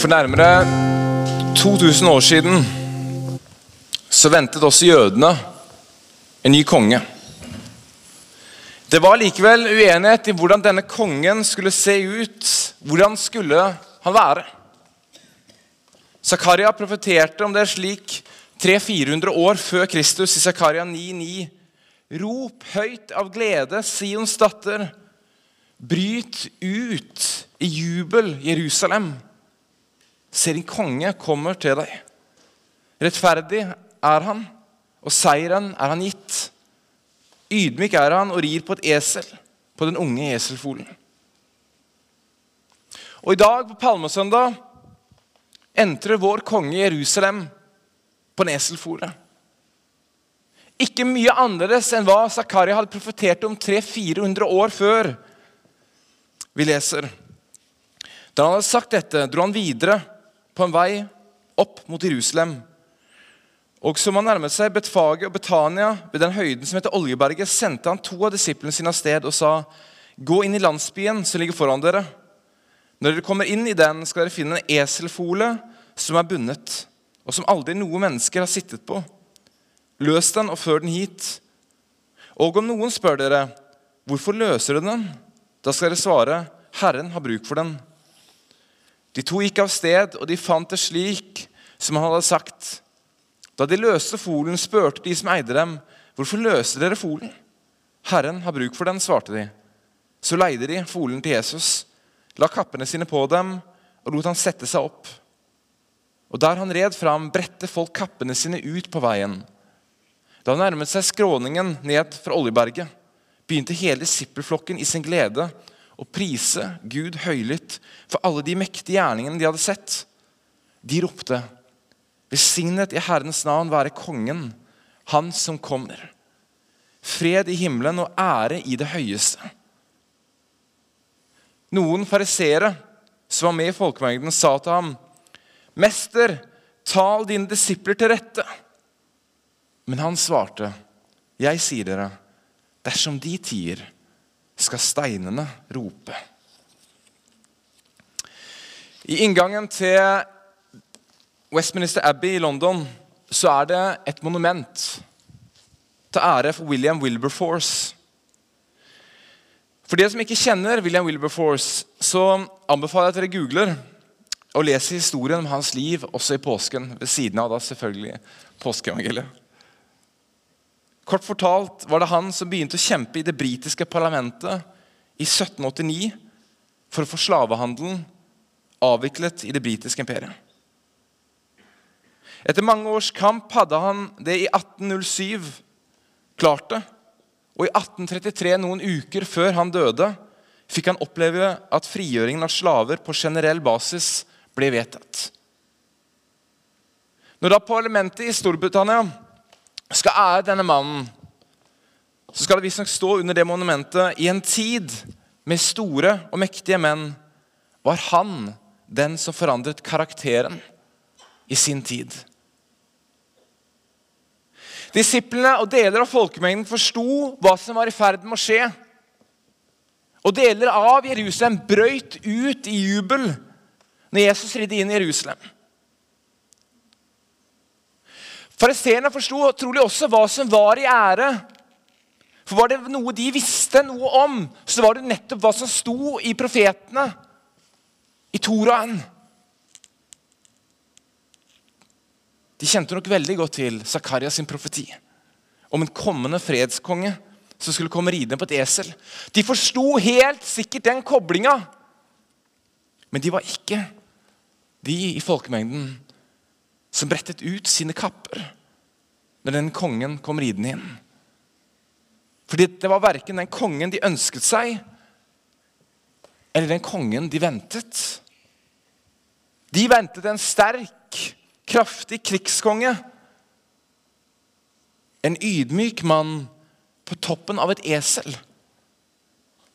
For nærmere 2000 år siden så ventet også jødene en ny konge. Det var likevel uenighet i hvordan denne kongen skulle se ut. Hvordan skulle han være? Zakaria profeterte om det slik 300-400 år før Kristus i Zakaria 9,9. Rop høyt av glede, Sions datter. Bryt ut i jubel, Jerusalem. Se, din konge kommer til deg. Rettferdig er han, og seieren er han gitt. Ydmyk er han og rir på et esel, på den unge eselfolen. Og i dag, på palmesøndag, entrer vår konge Jerusalem på en eselfole. Ikke mye annerledes enn hva Zakaria hadde profetert om 300-400 år før. Vi leser Da han hadde sagt dette, dro han videre på en vei opp mot Jerusalem. Og som han nærmet seg Betfage og Betania, ved den høyden som heter Oljeberget, sendte han to av disiplene sine av sted og sa, Gå inn i landsbyen som ligger foran dere. Når dere kommer inn i den, skal dere finne en eselfole som er bundet, og som aldri noe mennesker har sittet på. Løs den og før den hit. Og om noen spør dere, hvorfor løser dere den? Da skal dere svare, Herren har bruk for den. De to gikk av sted, og de fant det slik som han hadde sagt. Da de løste folen, spurte de som eide dem, hvorfor løste dere folen? Herren har bruk for den, svarte de. Så leide de folen til Jesus, la kappene sine på dem og lot han sette seg opp. Og Der han red fram, bredte folk kappene sine ut på veien. Da han nærmet seg skråningen ned fra Oljeberget, begynte hele disippelflokken i sin glede å prise Gud høylytt for alle de mektige gjerningene de hadde sett. De ropte 'Besignet i Herrens navn være kongen, han som kommer. Fred i himmelen og ære i det høyeste. Noen fariseere som var med i folkemengden, sa til ham, 'Mester, tal dine disipler til rette.' Men han svarte, 'Jeg sier dere, dersom de tier, skal steinene rope.' I inngangen til Westminster Abbey i London så er det et monument til ære for William Wilberforce. For dere som ikke kjenner William Wilberforce, så anbefaler jeg at dere googler og leser historien om hans liv også i påsken, ved siden av da selvfølgelig påskeevangeliet. Kort fortalt var det han som begynte å kjempe i det britiske parlamentet i 1789 for å få slavehandelen avviklet i det britiske imperiet. Etter mange års kamp hadde han det i 1807 klart det. Og i 1833, noen uker før han døde, fikk han oppleve at frigjøringen av slaver på generell basis ble vedtatt. Når da parlamentet i Storbritannia skal ære denne mannen, så skal det visstnok stå under det monumentet i en tid med store og mektige menn, var han den som forandret karakteren i sin tid. Disiplene og deler av folkemengden forsto hva som var i ferd med å skje. Og deler av Jerusalem brøyt ut i jubel når Jesus ridde inn i Jerusalem. Fariseerne forsto trolig også hva som var i ære. For var det noe de visste noe om, så var det nettopp hva som sto i profetene, i Toraen. De kjente nok veldig godt til Zakarias sin profeti om en kommende fredskonge som skulle komme ridende på et esel. De forsto helt sikkert den koblinga. Men de var ikke de i folkemengden som brettet ut sine kapper når den kongen kom ridende inn. Fordi det var verken den kongen de ønsket seg, eller den kongen de ventet. De ventet en sterk kraftig krigskonge. En ydmyk mann på toppen av et esel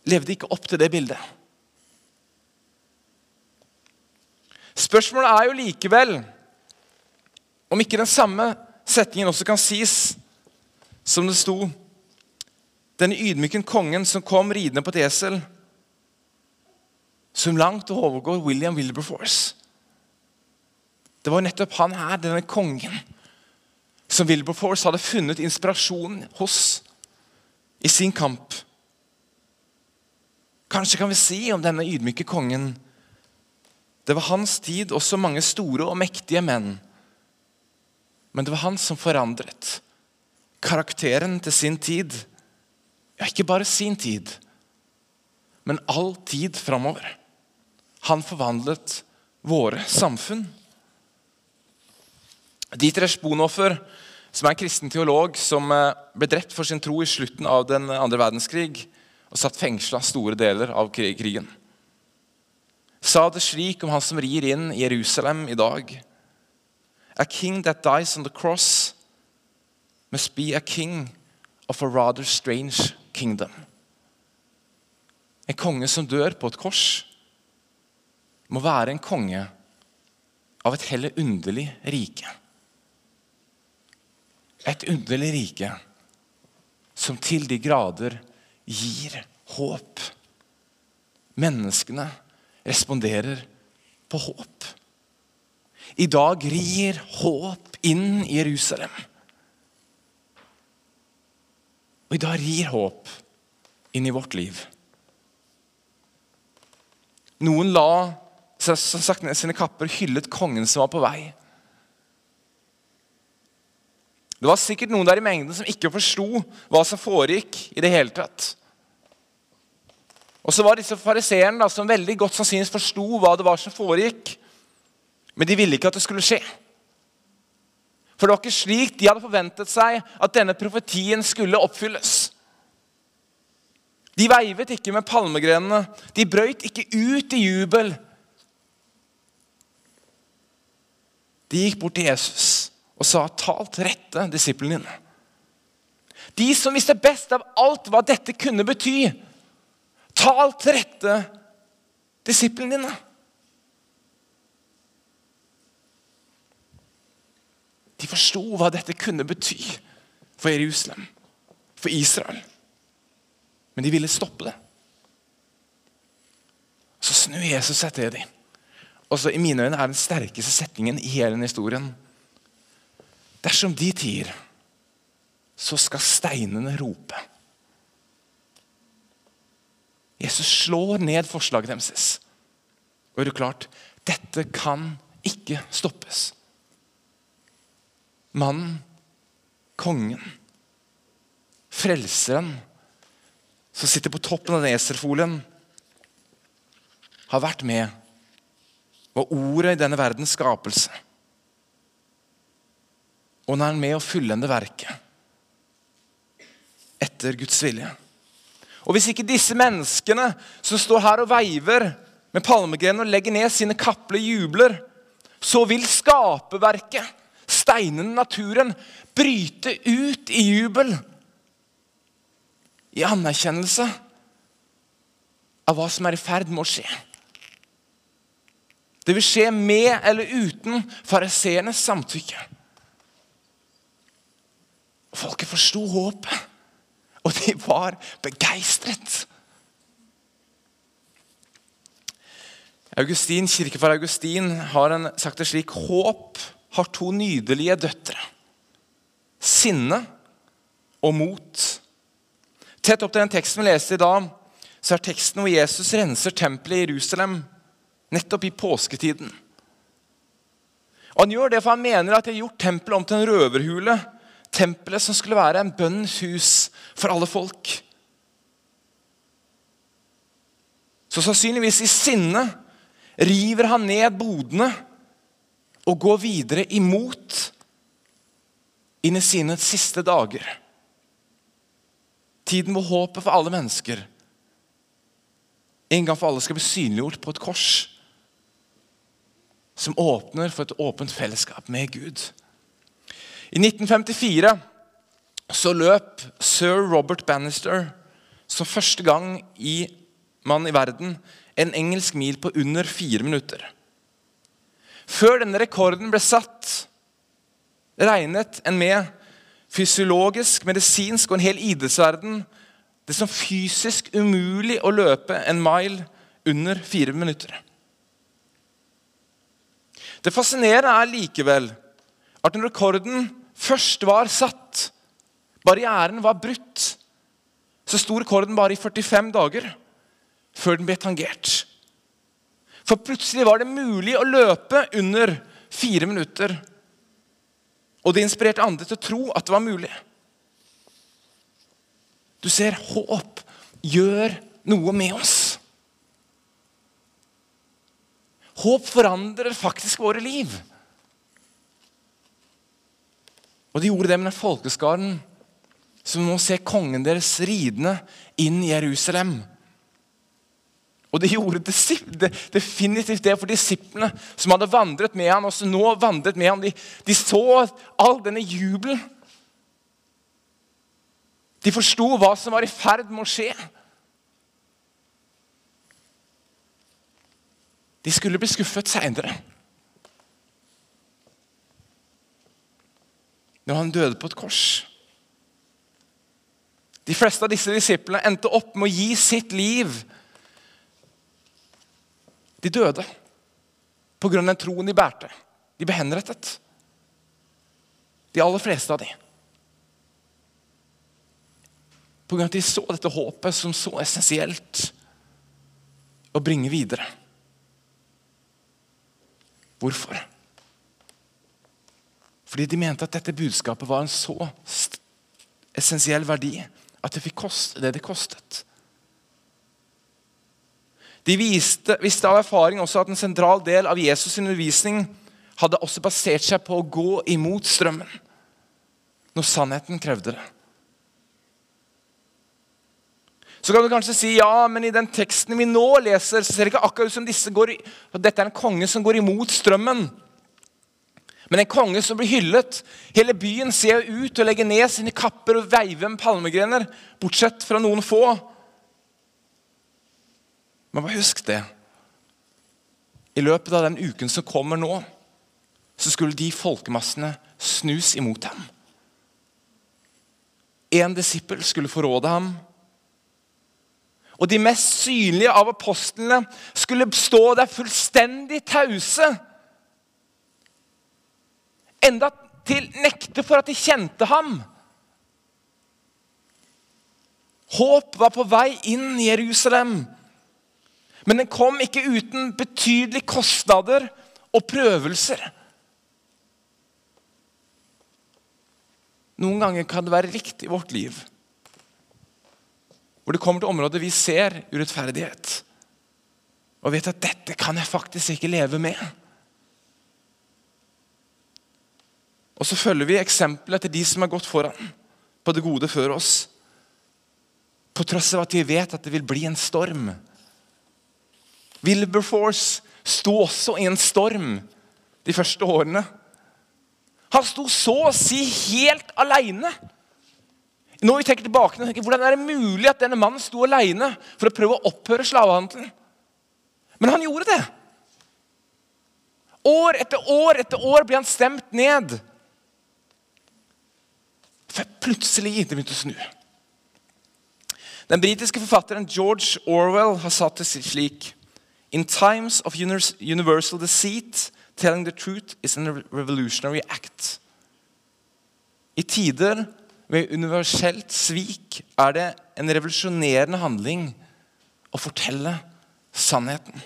levde ikke opp til det bildet. Spørsmålet er jo likevel om ikke den samme setningen også kan sies som det sto Den ydmyken kongen som kom ridende på et esel, som langt overgår William Wilberforce. Det var nettopp han her, denne kongen, som Wilberforce hadde funnet inspirasjon hos i sin kamp. Kanskje kan vi si om denne ydmyke kongen Det var hans tid også mange store og mektige menn. Men det var han som forandret karakteren til sin tid. Ja, ikke bare sin tid, men all tid framover. Han forvandlet våre samfunn. Dietrich Bonhoffer, som er en kristen teolog som eh, ble drept for sin tro i slutten av den andre verdenskrig og satt fengsla store deler av krigen, sa det slik om han som rir inn i Jerusalem i dag. A king that dies on the cross must be a king of a rather strange kingdom. En konge som dør på et kors, må være en konge av et heller underlig rike. Et underlig rike som til de grader gir håp. Menneskene responderer på håp. I dag rir håp inn i Jerusalem. Og i dag rir håp inn i vårt liv. Noen la sagt ned sine kapper, hyllet kongen som var på vei. Det var sikkert noen der i mengden som ikke forsto hva som foregikk. i det hele tatt. Og så var disse fariseerne som veldig godt sannsynligvis forsto hva det var som foregikk, men de ville ikke at det skulle skje. For det var ikke slik de hadde forventet seg at denne profetien skulle oppfylles. De veivet ikke med palmegrenene, de brøyt ikke ut i jubel. De gikk bort til Jesus og sa, 'Tal til rette, disiplene dine.' De som visste best av alt hva dette kunne bety. Tal til rette, disiplene dine. De forsto hva dette kunne bety for Jerusalem, for Israel. Men de ville stoppe det. Så snur Jesus seg til dem. Og så I mine øyne er den sterkeste setningen i hele denne historien. Dersom de tier, så skal steinene rope. Jesus slår ned forslaget deres. Og er det klart, dette kan ikke stoppes. Mannen, kongen, frelseren, som sitter på toppen av den eserfolien, har vært med. Og ordet i denne verdens skapelse. Og han er med å fullende verket etter Guds vilje. Og Hvis ikke disse menneskene som står her og veiver med palmegrenene og legger ned sine kapler, jubler, så vil skaperverket, steinene, naturen, bryte ut i jubel. I anerkjennelse av hva som er i ferd med å skje. Det vil skje med eller uten fariseernes samtykke. Folket forsto håpet, og de var begeistret. Augustin, Kirkefar Augustin har en, sagt det slik Håp har to nydelige døtre. Sinne og mot. Tett opp til den teksten vi leste i dag, så er teksten hvor Jesus renser tempelet i Jerusalem nettopp i påsketiden. Han gjør det for han mener at de har gjort tempelet om til en røverhule tempelet som skulle være en bønnens hus for alle folk. Så sannsynligvis i sinne river han ned bodene og gå videre imot inn i sine siste dager. Tiden hvor håpet for alle mennesker en gang for alle skal bli synliggjort på et kors som åpner for et åpent fellesskap med Gud. I 1954 så løp sir Robert Bannister som første gang i mann i verden en engelsk mil på under fire minutter. Før denne rekorden ble satt, regnet en med fysiologisk, medisinsk og en hel idrettsverden det som fysisk umulig å løpe en mile under fire minutter. Det fascinerende er likevel at når rekorden først var satt, barrieren var brutt, så sto rekorden bare i 45 dager før den ble tangert. For plutselig var det mulig å løpe under fire minutter. Og det inspirerte andre til å tro at det var mulig. Du ser, håp gjør noe med oss. Håp forandrer faktisk våre liv. Og de gjorde det med den folkeskaren som nå ser kongen deres ridende inn i Jerusalem. Og de gjorde definitivt det for disiplene som hadde vandret med ham, og som nå vandret med ham. De, de så all denne jubelen. De forsto hva som var i ferd med å skje. De skulle bli skuffet seinere. Når han døde på et kors. De fleste av disse disiplene endte opp med å gi sitt liv de døde pga. den troen de bærte. De ble henrettet. De aller fleste av de. Pga. at de så dette håpet som så essensielt å bringe videre. Hvorfor? Fordi de mente at dette budskapet var en så essensiell verdi at det fikk koste det det kostet. De viste, visste av erfaring også at en sentral del av Jesus' undervisning hadde også basert seg på å gå imot strømmen når sannheten krevde det. Så kan du kanskje si ja, men i den teksten vi nå leser, så ser det ikke akkurat ut som disse går i, dette er en konge som går imot strømmen. Men en konge som blir hyllet. Hele byen ser ut og legger ned sine kapper og veiver med palmegrener, bortsett fra noen få. Men bare husk det. I løpet av den uken som kommer nå, så skulle de folkemassene snus imot ham. En disippel skulle forråde ham. Og de mest synlige av apostlene skulle stå der fullstendig tause. Enda til nekte for at de kjente ham. Håp var på vei inn i Jerusalem. Men den kom ikke uten betydelige kostnader og prøvelser. Noen ganger kan det være riktig i vårt liv hvor det kommer til områder vi ser urettferdighet, og vet at 'dette kan jeg faktisk ikke leve med'. Og så følger vi eksempelet til de som har gått foran på det gode før oss. På tross av at vi vet at det vil bli en storm. Wilberforce sto også i en storm de første årene. Han sto så å si helt aleine. Når vi tenker tilbake, Hvordan er det mulig at denne mannen sto aleine for å prøve å opphøre slavehandelen? Men han gjorde det. År etter år etter år ble han stemt ned. For plutselig det begynte å snu. Den britiske forfatteren George Orwell har satt det slik In times of universal deceit, telling the truth is a revolutionary act. I tider med universelt svik er det en revolusjonerende handling å fortelle sannheten.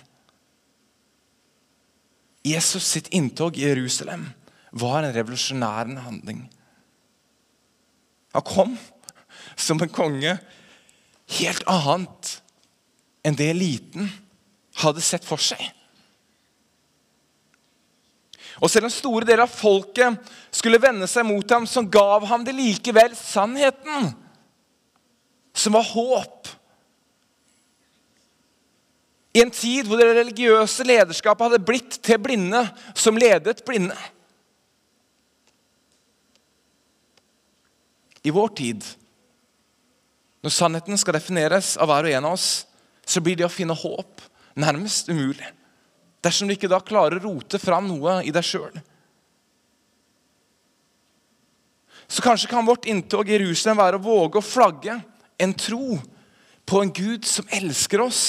Jesus sitt inntog i Jerusalem var en revolusjonærende handling. Han kom som en konge helt annet enn det eliten hadde sett for seg. Og selv om store deler av folket skulle vende seg mot ham, så gav ham det likevel sannheten, som var håp. I en tid hvor det religiøse lederskapet hadde blitt til blinde som ledet blinde. I vår tid, når sannheten skal defineres av hver og en av oss, så blir det å finne håp nærmest umulig. Dersom du ikke da klarer å rote fram noe i deg sjøl. Så kanskje kan vårt inntog i Jerusalem være å våge å flagge en tro på en Gud som elsker oss.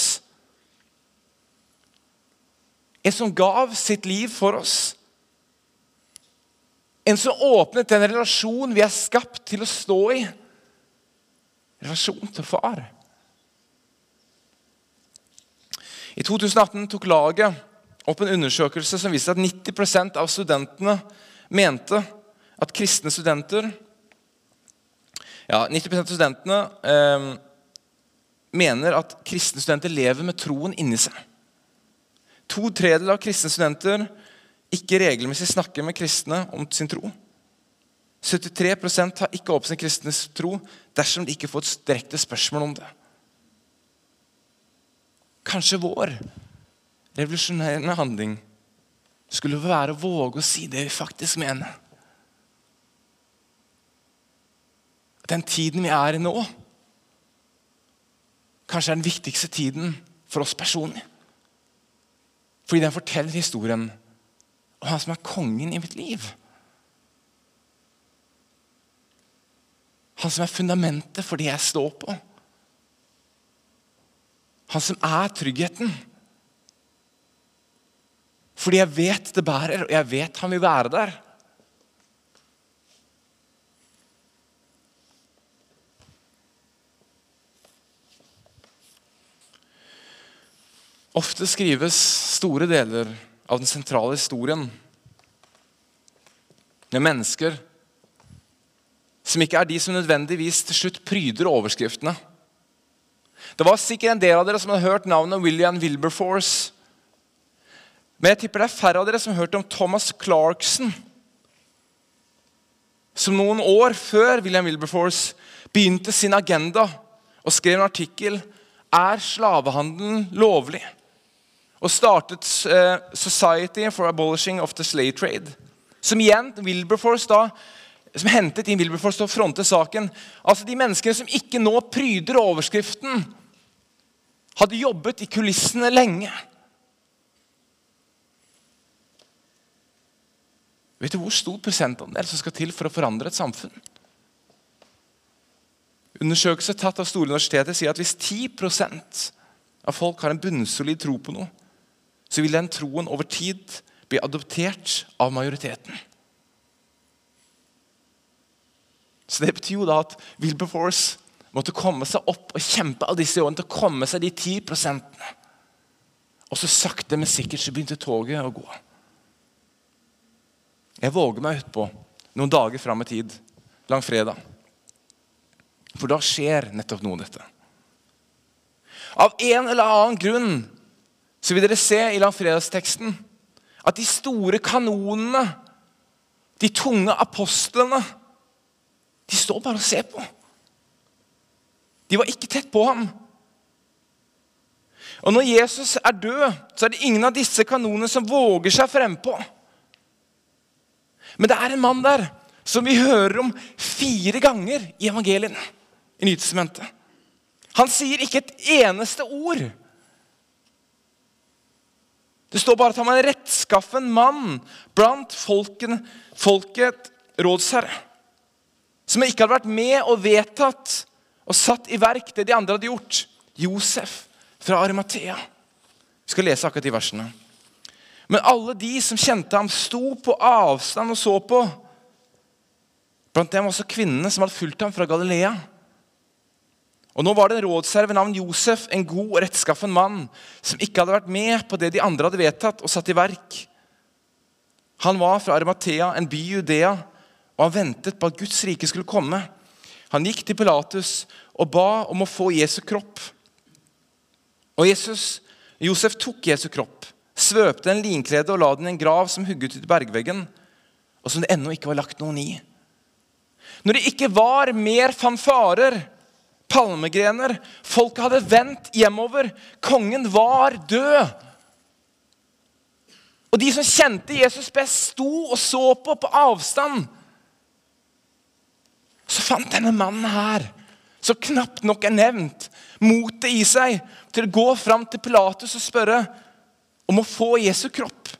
En som gav sitt liv for oss, En som åpnet den relasjonen vi er skapt til å stå i. Relasjon til far. I 2018 tok laget opp en undersøkelse som viste at 90% av studentene mente at kristne studenter ja, 90% av studentene eh, mener at kristne studenter lever med troen inni seg. To tredjedeler av kristne studenter ikke regelmessig snakker med kristne om sin tro. 73% har ikke opp sin kristne tro dersom de ikke får et direkte spørsmål om det. Kanskje vår revolusjonerende handling skulle være å våge å si det vi faktisk mener. Den tiden vi er i nå, kanskje er den viktigste tiden for oss personlig. Fordi den forteller historien om han som er kongen i mitt liv. Han som er fundamentet for det jeg står på. Han som er tryggheten. Fordi jeg vet det bærer, og jeg vet han vil være der. Ofte skrives store deler av den sentrale historien med mennesker som ikke er de som nødvendigvis til slutt pryder overskriftene. Det var sikkert en del av dere som hadde hørt navnet William Wilberforce. Men jeg tipper det er færre av dere som har hørt om Thomas Clarkson. Som noen år før William Wilberforce begynte sin agenda og skrev en artikkel er slavehandelen lovlig og startet uh, Society for Abolishing of the Slave Trade. Som igjen Wilberforce da, som hentet inn Wilberforce til å fronte saken. Altså De menneskene som ikke nå pryder overskriften, hadde jobbet i kulissene lenge. Vet du hvor stor prosentandel som skal til for å forandre et samfunn? Undersøkelser tatt av store universiteter sier at hvis 10% av folk har en bunnsolid tro på noe, så vil den troen over tid bli adoptert av majoriteten. Så Det betyr jo da at Wilberforce måtte komme seg opp og kjempe av disse årene til å komme seg de 10 prosentene. Og så sakte, men sikkert så begynte toget å gå. Jeg våger meg utpå noen dager fram i tid, langfredag. For da skjer nettopp noe av dette. Av en eller annen grunn så vil dere se i langfredagsteksten at de store kanonene, de tunge apostlene, de står bare og ser på. De var ikke tett på ham. Og når Jesus er død, så er det ingen av disse kanonene som våger seg frempå. Men det er en mann der som vi hører om fire ganger i evangelien i Nytestamentet. Han sier ikke et eneste ord det står bare at han var en rettskaffen mann blant folken, folket rådsherre. Som ikke hadde vært med og vedtatt og satt i verk det de andre hadde gjort. Josef fra Arimathea. Vi skal lese akkurat de versene. Men alle de som kjente ham, sto på avstand og så på. Blant dem også kvinnene som hadde fulgt ham fra Galilea. Og Nå var det en rådsherre ved navn Josef, en god og rettskaffen mann, som ikke hadde vært med på det de andre hadde vedtatt og satt i verk. Han var fra Arimathea, en by i Judea, og han ventet på at Guds rike skulle komme. Han gikk til Pilatus og ba om å få Jesu kropp. Og Jesus, Josef tok Jesu kropp, svøpte en linklede og la den i en grav som hugget ut i bergveggen, og som det ennå ikke var lagt noen i. Når det ikke var mer fanfarer palmegrener. Folket hadde vendt hjemover. Kongen var død. Og de som kjente Jesus best, sto og så på på avstand. Så fant denne mannen her, som knapt nok er nevnt, motet i seg til å gå fram til Pilatus og spørre om å få Jesu kropp.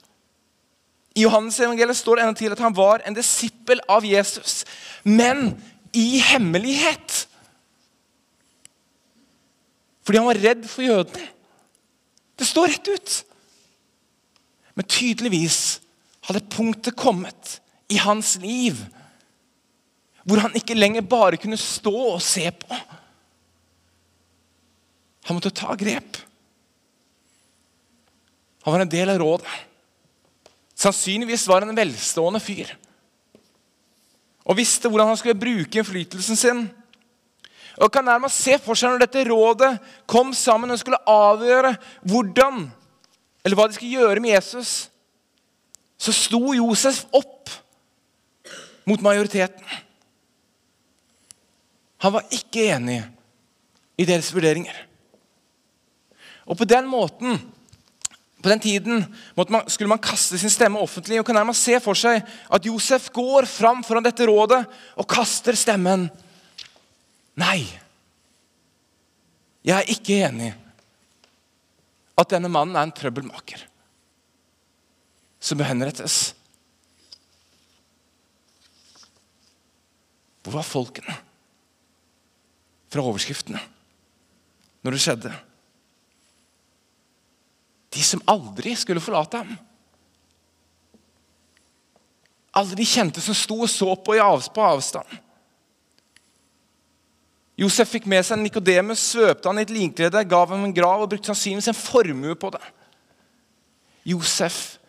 I Johannes evangeliet står det enda til at han var en disippel av Jesus, men i hemmelighet. Fordi han var redd for jødene. Det står rett ut. Men tydeligvis hadde punktet kommet i hans liv. Hvor han ikke lenger bare kunne stå og se på. Han måtte ta grep. Han var en del av rådet. Sannsynligvis var han en velstående fyr. Og visste hvordan han skulle bruke innflytelsen sin. Og kan nærmest se for seg når dette rådet kom sammen og skulle avgjøre hvordan, eller hva de skulle gjøre med Jesus, så sto Josef opp mot majoriteten. Han var ikke enig i deres vurderinger. Og på den måten på den tiden man, skulle man kaste sin stemme offentlig og kan nærmest se for seg at Josef går fram foran dette rådet og kaster stemmen. Nei, jeg er ikke enig at denne mannen er en trøbbelmaker som bør henrettes. Hvor var folkene fra overskriftene når det skjedde? De som aldri skulle forlate ham. Alle de kjente som sto og så på i på avstand. Josef fikk med seg Nikodemus, svøpte han i et linklede, gav ham en grav og brukte sannsynligvis en formue på det. Josef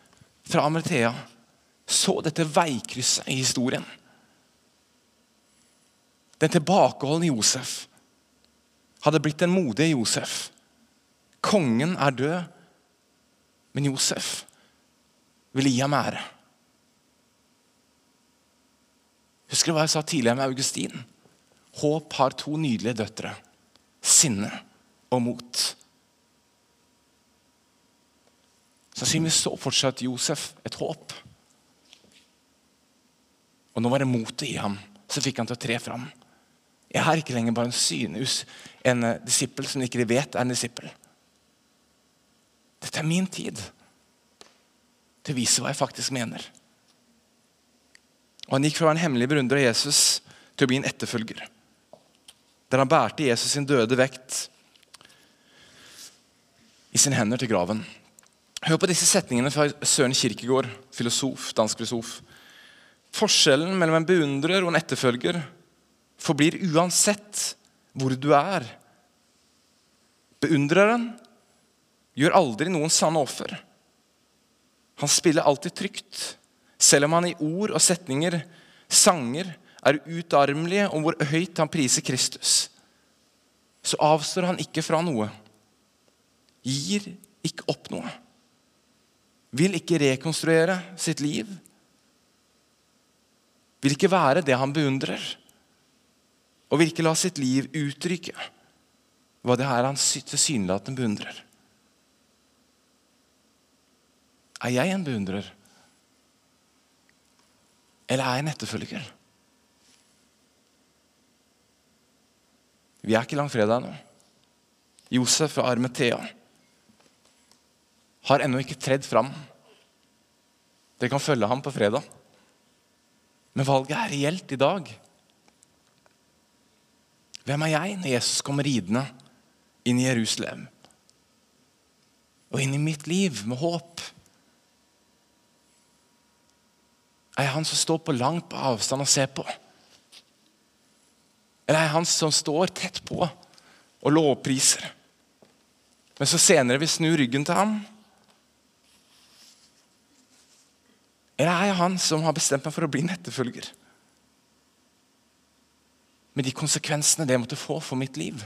fra Amretea så dette veikrysset i historien. Den tilbakeholdne Josef hadde blitt den modige Josef. Kongen er død, men Josef ville gi ham ære. Husker du hva jeg sa tidligere med Augustin? Håp har to nydelige døtre. Sinne og mot. Sannsynligvis så fortsatt Josef et håp. Og nå var det motet i ham som fikk han til å tre fram. Jeg er ikke lenger bare en synus, en disippel som ikke vet er en disippel. Dette er min tid til å vise hva jeg faktisk mener. Og Han gikk fra å være en hemmelig beundrer av Jesus til å bli en etterfølger. Der han bærte Jesus sin døde vekt i sine hender til graven. Hør på disse setningene fra Søren Kirkegård, filosof, dansk filosof. Forskjellen mellom en beundrer og en etterfølger forblir uansett hvor du er. Beundreren gjør aldri noen sanne offer. Han spiller alltid trygt, selv om han i ord og setninger, sanger, er utarmelige om hvor høyt han priser Kristus. Så avstår han ikke fra noe, gir ikke opp noe, vil ikke rekonstruere sitt liv, vil ikke være det han beundrer, og vil ikke la sitt liv uttrykke hva det er han tilsynelatende beundrer. Er jeg en beundrer? Eller er jeg en etterfølger? Vi er ikke langfredag nå. Josef fra Armetea har ennå ikke tredd fram. Dere kan følge ham på fredag. Men valget er reelt i dag. Hvem er jeg når Jesus kommer ridende inn i Jerusalem? Og inn i mitt liv med håp? Er jeg han som står på langt på avstand og ser på? Eller er jeg han som står tett på og lovpriser? Men så senere vil snu ryggen til ham? Eller er jeg han som har bestemt meg for å bli en etterfølger? Med de konsekvensene det måtte få for mitt liv.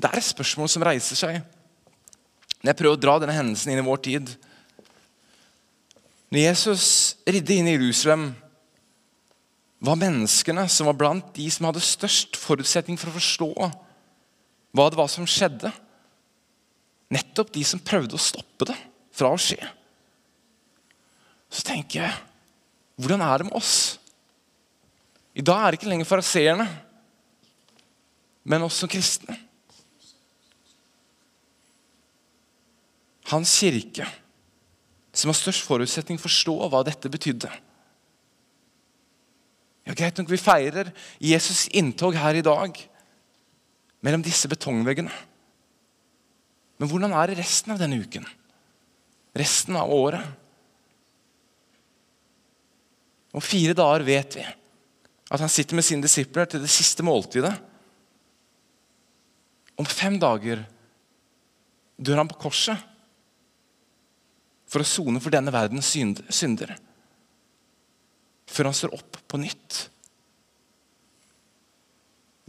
Det er et spørsmål som reiser seg når jeg prøver å dra denne hendelsen inn i vår tid. Når Jesus ridde inn i Jerusalem, var menneskene som var blant de som hadde størst forutsetning for å forstå hva det var som skjedde, nettopp de som prøvde å stoppe det fra å skje. Så tenker jeg hvordan er det med oss? I dag er det ikke lenger fariseerne, men oss som kristne. Hans kirke som har størst forutsetning for å forstå hva dette betydde. Ja, Greit nok vi feirer Jesus' inntog her i dag mellom disse betongveggene. Men hvordan er det resten av denne uken? Resten av året? Om fire dager vet vi at han sitter med sine disipler til det siste måltidet. Om fem dager dør han på korset for å sone for denne verdens synder. Før han står opp på nytt.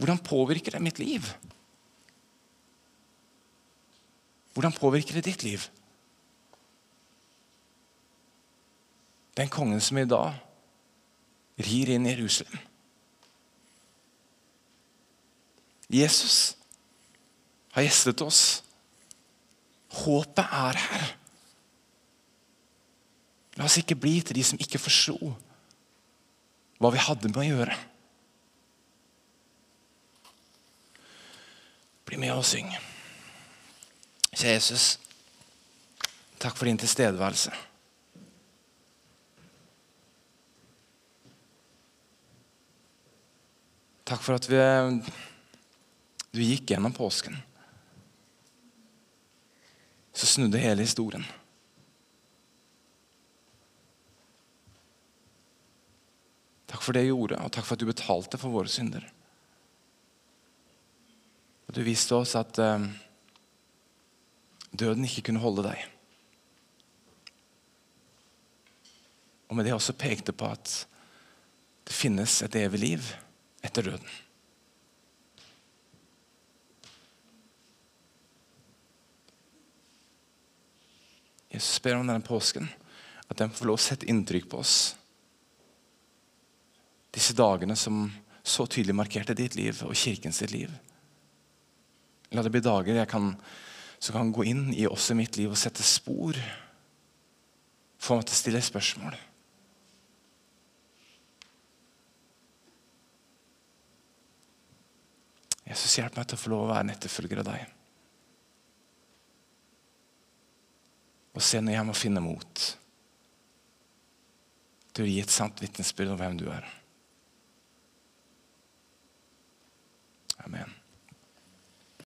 Hvordan påvirker det mitt liv? Hvordan påvirker det ditt liv? Den kongen som i dag rir inn i Jerusalem. Jesus har gjestet oss. Håpet er her. La oss ikke bli til de som ikke forsto hva vi hadde med å gjøre. Bli med og syng. Kjære Jesus, takk for din tilstedeværelse. Takk for at vi, du gikk gjennom påsken. Så snudde hele historien. Takk for det du gjorde, og takk for at du betalte for våre synder. Og Du viste oss at uh, døden ikke kunne holde deg. Og med det også pekte på at det finnes et evig liv etter døden. Jesus ber om denne påsken at den får lov å sette inntrykk på oss. Disse dagene som så tydelig markerte ditt liv og kirken sitt liv. La det bli dager jeg kan, som kan gå inn i også mitt liv og sette spor. Få meg til å stille spørsmål. Jesus, hjelp meg til å få lov å være en etterfølger av deg. og se når jeg må finne mot til å gi et sant vitnesbyrd om hvem du er. Amen.